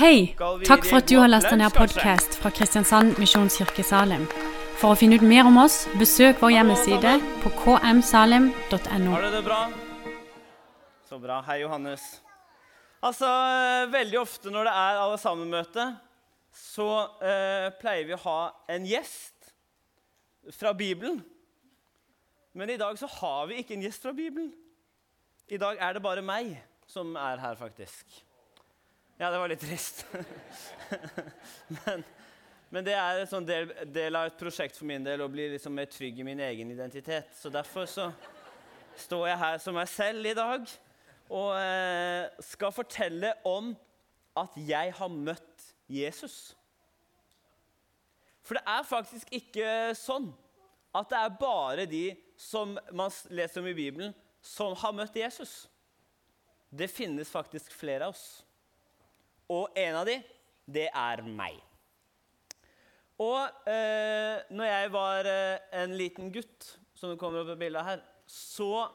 Hei! Takk for at du har lasta ned podkast fra Kristiansand Misjonskirke Salim. For å finne ut mer om oss, besøk vår hjemmeside på kmsalim.no. Har du det bra? Så bra. Hei, Johannes. Altså, eh, Veldig ofte når det er alle sammen-møte, så eh, pleier vi å ha en gjest fra Bibelen. Men i dag så har vi ikke en gjest fra Bibelen. I dag er det bare meg som er her, faktisk. Ja, det var litt trist. men, men, det er en sånn del, del, av et prosjekt for min del å bli liksom mer trygg i min egen identitet. Så derfor så står jeg her som meg selv i dag og eh, skal fortelle om at jeg har møtt Jesus. For det er faktisk ikke sånn at det er bare de som man leser om i Bibelen, som har møtt Jesus. Det finnes faktisk flere av oss. Og en av de, det er meg. Og eh, når jeg var eh, en liten gutt, som det kommer opp i bildet her, så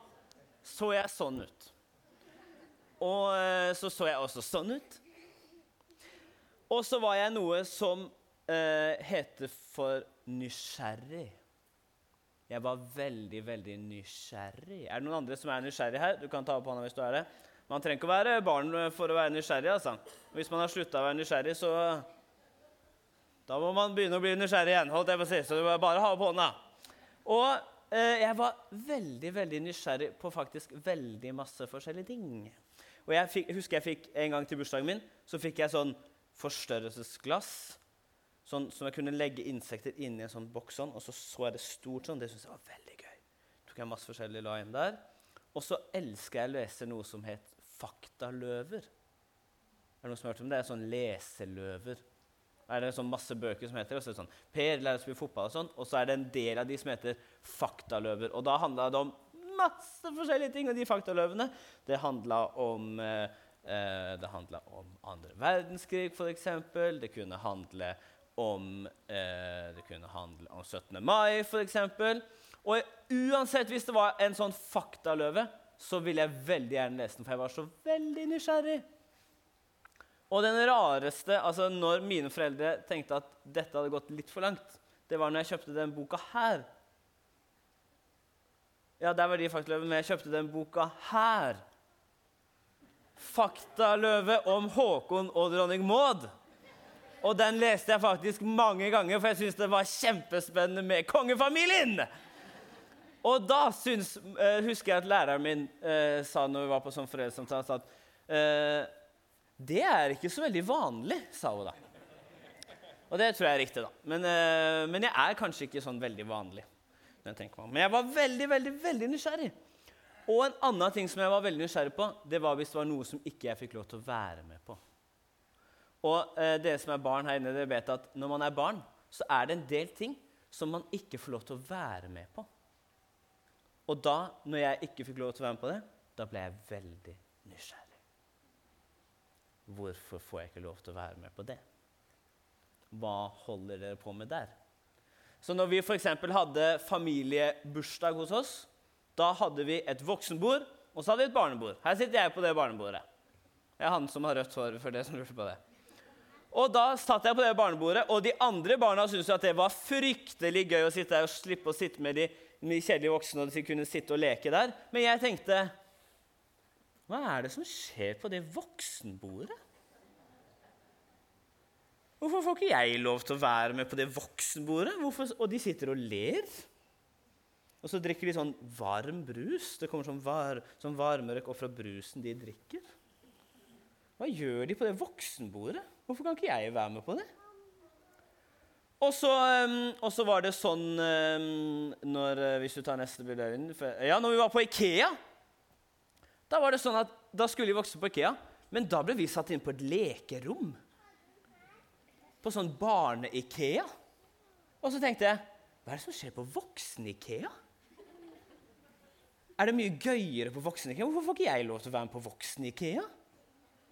så jeg sånn ut. Og eh, så så jeg også sånn ut. Og så var jeg noe som eh, heter for nysgjerrig. Jeg var veldig, veldig nysgjerrig. Er det noen andre som er nysgjerrig her? Du kan ta opp hånda hvis du er det. Man trenger ikke å være barn for å være nysgjerrig. altså. Hvis man har slutta å være nysgjerrig, så Da må man begynne å bli nysgjerrig igjen. holdt jeg på å si, Så du må bare ha opp hånda. Og eh, jeg var veldig veldig nysgjerrig på faktisk veldig masse forskjellige ting. Og jeg, fikk, husker jeg fikk en gang til bursdagen min så fikk jeg sånn forstørrelsesglass. Sånn, som jeg kunne legge insekter inni en sånn boks sånn, og så så jeg det stort sånn. Det syntes jeg var veldig gøy. tok jeg masse forskjellig la inn der. Og så elsker jeg å lese noe som het faktaløver. Er det noen som har hørt om det? Sånn leseløver. Er det sånn masse bøker som heter og Så sånn, Per lærer å spille fotball, og sånn, og så er det en del av de som heter faktaløver. Og da handla det om masse forskjellige ting. Og de faktaløvene det handla om eh, eh det handla om andre verdenskrig, f.eks. Det kunne handle om eh, det kunne handle om 17. mai, f.eks. Og uansett hvis det var en sånn faktaløve, så ville jeg veldig gjerne lese den, for jeg var så veldig nysgjerrig. Og den rareste, altså når mine foreldre tenkte at dette hadde gått litt for langt, det var når jeg kjøpte den boka her. Ja, der var de faktaløve, men jeg kjøpte den boka her. Faktaløve om Håkon og dronning Maud. Og den leste jeg faktisk mange ganger, for jeg syntes det var kjempespennende med kongefamilien. Og da syns, uh, husker jeg at læreren min uh, sa når vi var på sånn foreldresamtale, at uh, det er ikke så veldig vanlig, sa hun da. Og det tror jeg er riktig, da. Men, men jeg er kanskje ikke sånn veldig vanlig. Jeg men jeg var veldig, veldig, veldig nysgjerrig. Og en annen ting som jeg var veldig nysgjerrig på, det var hvis det var noe som ikke jeg fikk lov til å være med på. Og eh, dere som er barn her inne, dere vet at når man er barn, så er det en del ting som man ikke får lov til å være med på. Og da, når jeg ikke fikk lov til å være med på det, da ble jeg veldig nysgjerrig. Hvorfor får jeg ikke lov til å være med på det? Hva holder dere på med der? Så når vi f.eks. hadde familiebursdag hos oss, da hadde vi et voksenbord, og så hadde vi et barnebord. Her sitter jeg på det barnebordet. Jeg er han som har rødt hår, for det som lurte på det. Og da satt jeg på det barnebordet, og de andre barna syntes at det var fryktelig gøy å sitte der og slippe å sitte med de mye kjedelige voksne og de kunne sitte og leke der. Men jeg tenkte Hva er det som skjer på det voksenbordet? Hvorfor får ikke jeg lov til å være med på det voksenbordet? Hvorfor? Og de sitter og ler. Og så drikker de sånn varm brus. Det kommer sånn, var, sånn varmerøk opp fra brusen de drikker. Hva gjør de på det voksenbordet? Hvorfor kan ikke jeg være med på det? Og så, og så, var det sånn når, eh, Hvis du tar neste bilde Ja, når vi var på Ikea Da var det sånn at da skulle vi vokse på Ikea, men da ble vi satt inn på et lekerom. På sånn barne-Ikea. Og så tenkte jeg Hva er det som skjer på voksen-Ikea? Er det mye gøyere på voksen-Ikea? Hvorfor får ikke jeg lov til å være med på voksen-Ikea?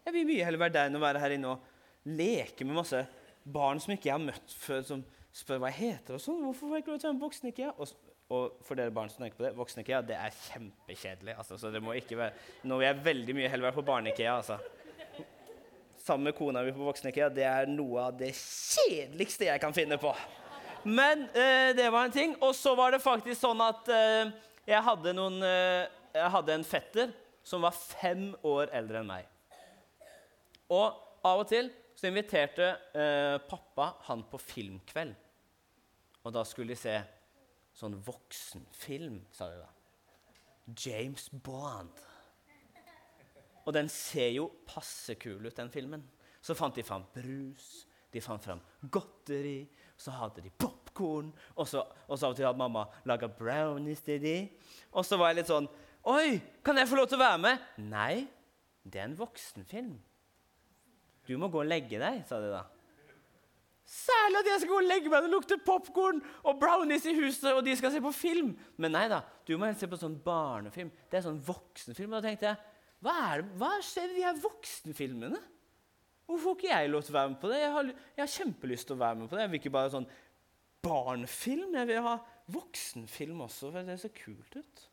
Jeg vil mye heller være der enn å være her inne og leke med masse barn som ikke jeg har møtt før, som spør hva jeg heter. og sånn. Hvorfor får jeg ikke lov til å være med voksen-IKEA? Og, og, for dere barn som tenker på det, voksen-IKEA det er kjempekjedelig. Altså, så det må ikke være, Nå vil jeg veldig mye heller være på barne-IKEA. Altså. sammen med kona mi på Voksenikea, det er noe av det kjedeligste jeg kan finne på. Men eh, det var en ting. Og så var det faktisk sånn at eh, jeg, hadde noen, eh, jeg hadde en fetter som var fem år eldre enn meg. Og av og til så inviterte eh, pappa han på filmkveld. Og da skulle de se sånn voksenfilm, sa de da. James Bond. Og den ser jo passe kul ut, den filmen. Så fant de fram brus, de fant fram godteri, så hadde de popkorn, og så, av og til hadde mamma laga brownies til de. Og så var jeg litt sånn Oi, kan jeg få lov til å være med? Nei, det er en voksenfilm. Du må gå og legge deg, sa de da. Særlig at jeg skal gå og legge meg! Det lukter popkorn og brownies i huset, og de skal se på film! Men nei da, du må helst se på sånn barnefilm. Det er sånn voksenfilm. Og da tenkte jeg, hva, er det, hva skjer i de her voksenfilmene? Hvorfor får ikke jeg lov til å være med på det? Jeg har, jeg har kjempelyst til å være med på det. Jeg vil ikke bare sånn barnefilm. Jeg vil ha voksenfilm også, for det ser kult ut.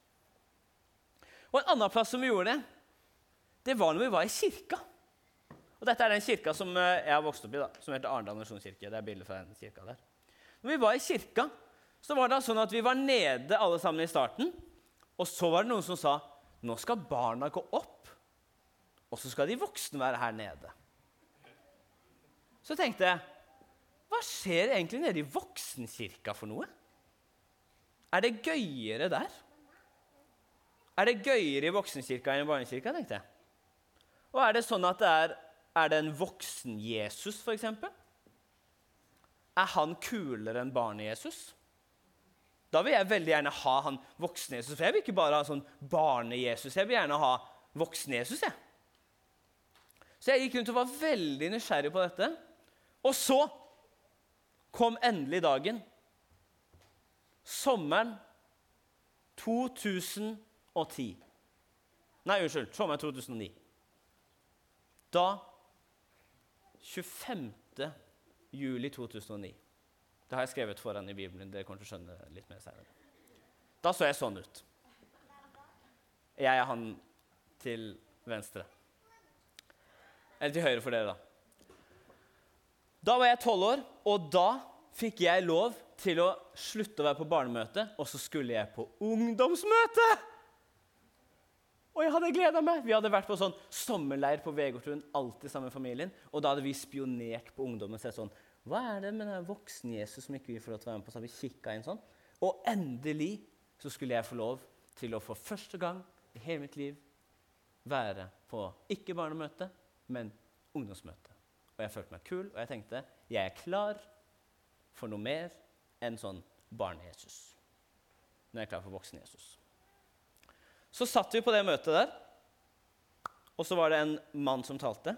Og En annen plass som vi gjorde det, det var når vi var i kirka. Og Dette er den kirka som eh, jeg har vokst opp i, da, som heter Arendal misjonskirke. Det er bildet fra den kirka der. Når vi var i kirka, så var det sånn at vi var nede alle sammen i starten. Og så var det noen som sa nå skal barna gå opp, og så skal de voksne være her nede. Så tenkte jeg hva skjer egentlig nede i voksenkirka for noe? Er det gøyere der? Er det gøyere i voksenkirka enn i barnekirka? tenkte jeg. Og er det sånn at det er er det en voksen-Jesus, f.eks.? Er han kulere enn barne-Jesus? Da vil jeg veldig gjerne ha han voksen-Jesus. For jeg vil ikke bare ha sånn barne-Jesus. Jeg vil gjerne ha voksen-Jesus. jeg. Så jeg gikk rundt og var veldig nysgjerrig på dette. Og så kom endelig dagen. Sommeren 2010. Nei, unnskyld. Sommeren 2009. Da 25. juli 2009. Det har jeg skrevet foran i Bibelen. Dere kommer til å skjønne litt mer senere. Da så jeg sånn ut. Jeg er han til venstre. Eller til høyre for dere, da. Da var jeg tolv år, og da fikk jeg lov til å slutte å være på barnemøte, og så skulle jeg på ungdomsmøte! Og jeg hadde gleda meg. Vi hadde vært på sånn sommerleir på Vegårtun, alltid sammen med familien. Og da hadde vi spionert på ungdommen og sett sånn Hva er det med den voksen-Jesus som ikke vi får lov til å være med på? Så hadde vi kikka inn sånn. Og endelig så skulle jeg få lov til å for første gang i hele mitt liv være på ikke barnemøte, men ungdomsmøte. Og jeg følte meg kul, og jeg tenkte jeg er klar for noe mer enn sånn barne-Jesus. Jeg er klar for voksen-Jesus. Så satt vi på det møtet der, og så var det en mann som talte.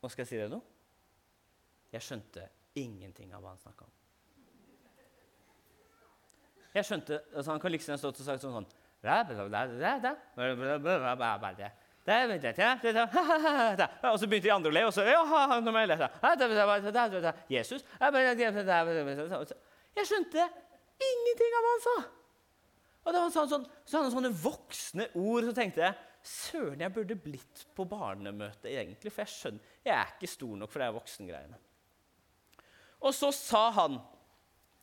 Og skal jeg si dere noe? Jeg skjønte ingenting av hva han snakka om. Jeg skjønte, altså Han kan liksom stått og sagt sånn sånn Og så begynte de andre å le, og så Jesus Jeg skjønte ingenting av hva han sa. Og da sa sånn, så hadde han sånne voksne ord. Så tenkte jeg søren, jeg burde blitt på barnemøte, egentlig. For jeg skjønner, jeg er ikke stor nok for de voksengreiene. Og så sa han,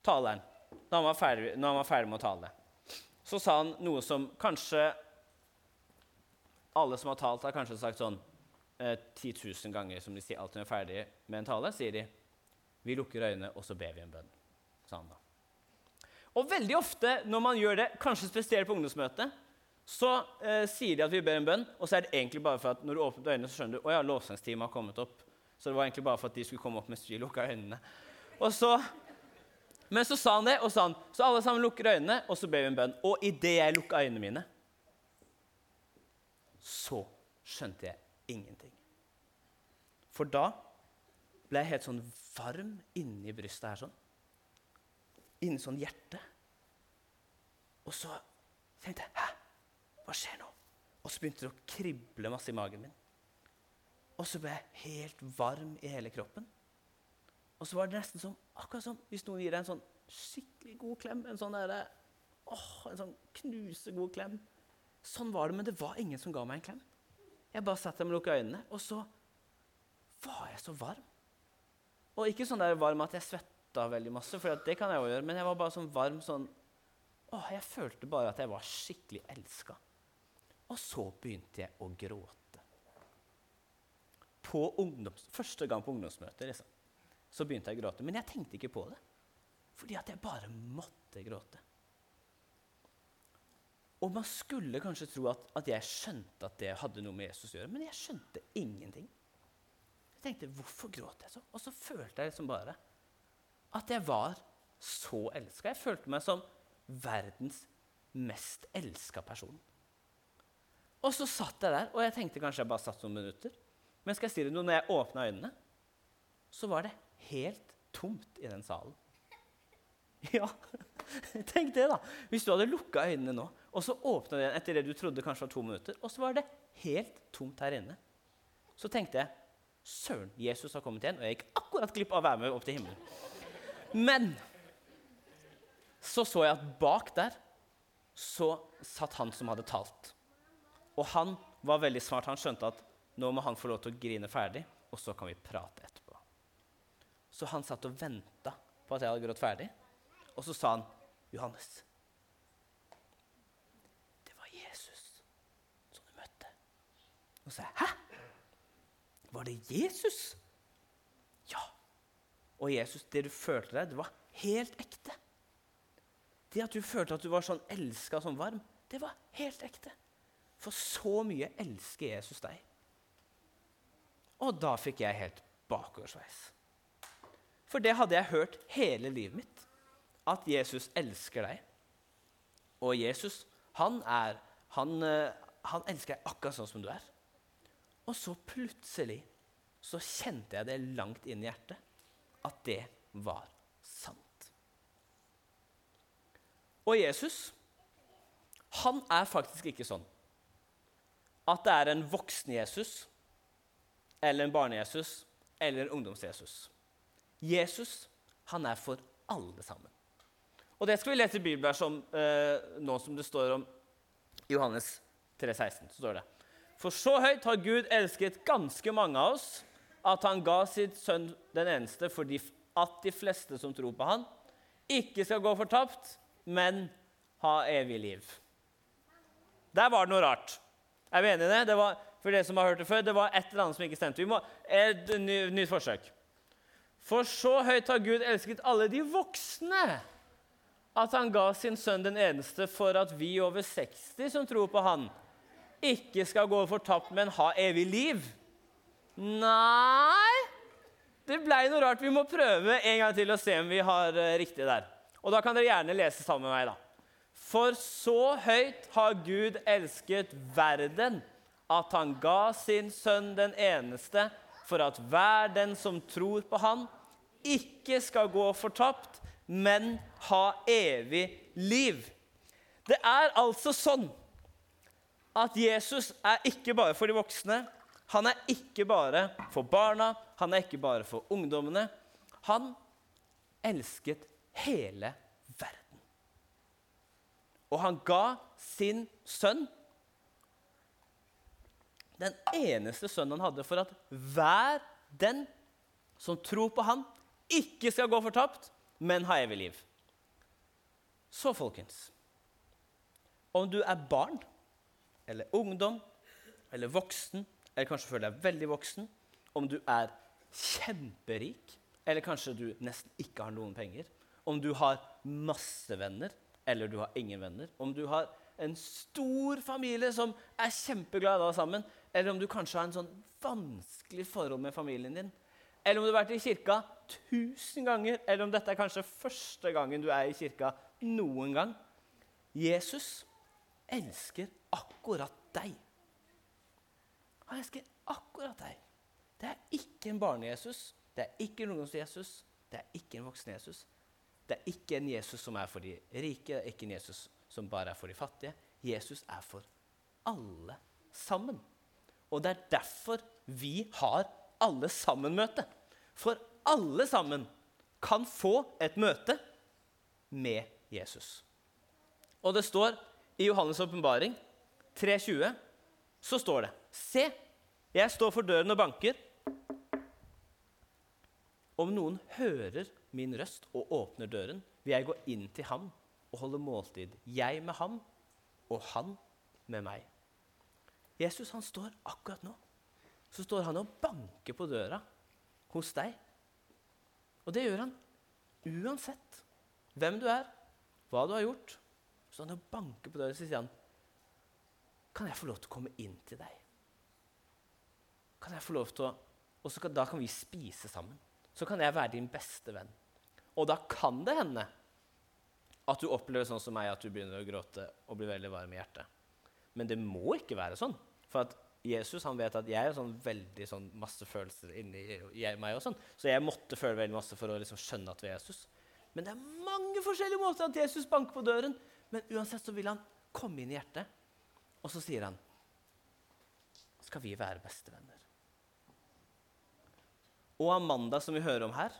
taleren, når han, var ferdig, når han var ferdig med å tale, så sa han noe som kanskje alle som har talt, har kanskje sagt sånn eh, 10 000 ganger som de sier alltid når de er ferdig med en tale, sier de vi lukker øynene, og så ber vi en bønn. sa han da. Og veldig ofte når man gjør det, kanskje spesielt på ungdomsmøtet, så eh, sier de at vi ber en bønn, og så er det egentlig bare for at når du åpner øynene, så skjønner du å ja, lovsangsteamet har kommet opp. Så det var egentlig bare for at de skulle komme opp mens vi lukka øynene. Og så, men så sa han det, og sa han, så alle sammen lukker øynene, og så ber vi en bønn. Og idet jeg lukka øynene mine, så skjønte jeg ingenting. For da ble jeg helt sånn varm inni brystet her sånn inni sånn hjerte. Og så tenkte jeg Hæ? Hva skjer nå? Og så begynte det å krible masse i magen min. Og så ble jeg helt varm i hele kroppen. Og så var det nesten som akkurat som hvis noen gir deg en sånn skikkelig god klem. En sånn derre åh, en sånn knusegod klem. Sånn var det, men det var ingen som ga meg en klem. Jeg bare satt der med lukka øynene, og så var jeg så varm. Og ikke sånn der varm at jeg svetta veldig masse, for det kan jeg jo gjøre, men jeg var bare sånn varm sånn Åh, Jeg følte bare at jeg var skikkelig elska. Og så begynte jeg å gråte. På ungdoms, første gang på ungdomsmøtet liksom, så begynte jeg å gråte. Men jeg tenkte ikke på det, fordi at jeg bare måtte gråte. Og man skulle kanskje tro at, at jeg skjønte at det hadde noe med Jesus å gjøre, men jeg skjønte ingenting. Jeg tenkte, hvorfor gråter jeg så? Og så følte jeg liksom bare at jeg var så elska. Jeg følte meg som verdens mest elska person. Og så satt jeg der, og jeg tenkte kanskje jeg bare satt noen minutter. Men skal jeg si det noe, når jeg åpna øynene, så var det helt tomt i den salen. Ja, tenk det, da. Hvis du hadde lukka øynene nå, og så åpna du igjen etter det du trodde kanskje var to minutter, og så var det helt tomt her inne. Så tenkte jeg søren, Jesus har kommet igjen, og jeg gikk akkurat glipp av å være med opp til himmelen. Men så så jeg at bak der så satt han som hadde talt. Og han var veldig smart. Han skjønte at nå må han få lov til å grine ferdig, og så kan vi prate etterpå. Så han satt og venta på at jeg hadde grått ferdig, og så sa han, 'Johannes, det var Jesus som du møtte.' Og så sa jeg, 'Hæ? Var det Jesus?' Og Jesus, det du følte deg, det var helt ekte. Det at du følte at du var sånn elska og sånn varm, det var helt ekte. For så mye elsker Jesus deg. Og da fikk jeg helt bakoversveis. For det hadde jeg hørt hele livet mitt. At Jesus elsker deg. Og Jesus, han er Han, eh, han elsker deg akkurat sånn som du er. Og så plutselig så kjente jeg det langt inn i hjertet at det var sant. Og Jesus, han er faktisk ikke sånn at det er en voksen Jesus eller en barne-Jesus eller en ungdoms-Jesus. Jesus, han er for alle sammen. Og det skal vi lese i Bibelen som, eh, nå som det står om Johannes 3,16. så står det. For så høyt har Gud elsket ganske mange av oss, at han ga sitt sønn den eneste, for at de fleste som tror på han, ikke skal gå fortapt, men ha evig liv. Der var det noe rart. Er vi enige i det? det var, for dere som har hørt det før, det var et eller annet som ikke stemte. Vi må, et ny, nytt forsøk. For så høyt har Gud elsket alle de voksne at han ga sin sønn den eneste for at vi over 60 som tror på han, ikke skal gå fortapt, men ha evig liv. Nei Det blei noe rart. Vi må prøve en gang til å se om vi har uh, riktig der. Og da kan dere gjerne lese sammen med meg. da. For så høyt har Gud elsket verden, at han ga sin sønn den eneste, for at hver den som tror på han, ikke skal gå fortapt, men ha evig liv. Det er altså sånn at Jesus er ikke bare for de voksne. Han er ikke bare for barna, han er ikke bare for ungdommene. Han elsket hele verden. og han ga sin sønn, den eneste sønnen han hadde, for at hver den som tror på han, ikke skal gå fortapt, men ha evig liv. Så, folkens Om du er barn eller ungdom eller voksen, eller kanskje føler deg veldig voksen, om du er kjemperik, eller kanskje du nesten ikke har noen penger, om du har masse venner, eller du har ingen venner, om du har en stor familie som er kjempeglad i deg sammen, eller om du kanskje har en sånn vanskelig forhold med familien din, eller om du har vært i kirka tusen ganger, eller om dette er kanskje første gangen du er i kirka noen gang. Jesus elsker akkurat deg. Han elsker akkurat deg. Det er ikke en barne-Jesus, det er ikke en ungdoms-Jesus, det er ikke en voksen-Jesus. Det er ikke en Jesus som er for de rike, det er ikke en Jesus som bare er for de fattige. Jesus er for alle sammen. Og det er derfor vi har alle sammen-møte. For alle sammen kan få et møte med Jesus. Og det står i Johannes' åpenbaring 3,20 så står det Se, jeg står for døren og banker. Om noen hører min røst og åpner døren, vil jeg gå inn til ham og holde måltid, jeg med ham og han med meg. Jesus han står akkurat nå så står han og banker på døra hos deg. Og det gjør han uansett hvem du er, hva du har gjort. Så han og banker på døra og sier han, kan jeg få lov til å komme inn til deg? Kan jeg få lov til å, Og kan, da kan vi spise sammen. Så kan jeg være din beste venn. Og da kan det hende at du opplever sånn som meg, at du begynner å gråte og blir veldig varm i hjertet. Men det må ikke være sånn. For at Jesus han vet at jeg er sånn veldig sånn masse følelser inni meg. og sånn. Så jeg måtte føle veldig masse for å liksom skjønne at vi er Jesus. Men det er mange forskjellige måter at Jesus banker på døren. Men uansett så vil han komme inn i hjertet, og så sier han Skal vi være bestevenner? Og Amanda, som vi hører om her,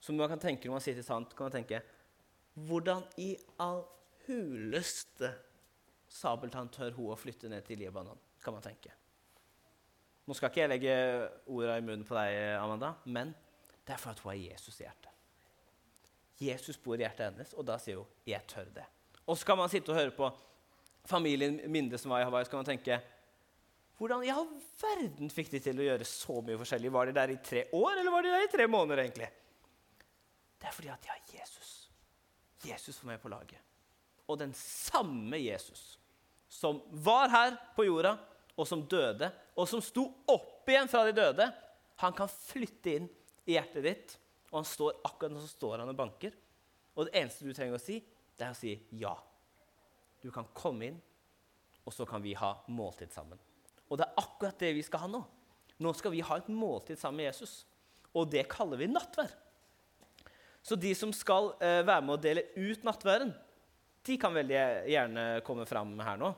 som man kan tenke når man sitter sant, kan man tenke Hvordan i all huleste sabeltann tør hun å flytte ned til Libanon? kan man tenke. Nå skal ikke jeg legge orda i munnen på deg, Amanda, men det er for at hun har Jesus i hjertet. Jesus bor i hjertet hennes, og da sier hun 'jeg tør det'. Og så kan man sitte og høre på familien Minde som var i Hawaii, så kan man tenke hvordan i all verden fikk de til å gjøre så mye forskjellig? Var de der i tre år, eller var de der i tre måneder? egentlig? Det er fordi at de har Jesus. Jesus var med på laget. Og den samme Jesus som var her på jorda, og som døde, og som sto opp igjen fra de døde, han kan flytte inn i hjertet ditt, og han står akkurat nå så står han og banker. Og det eneste du trenger å si, det er å si ja. Du kan komme inn, og så kan vi ha måltid sammen. Og det er akkurat det vi skal ha nå. Nå skal vi ha et måltid sammen med Jesus. Og det kaller vi nattvær. Så de som skal eh, være med å dele ut nattværen, de kan veldig gjerne komme fram her nå.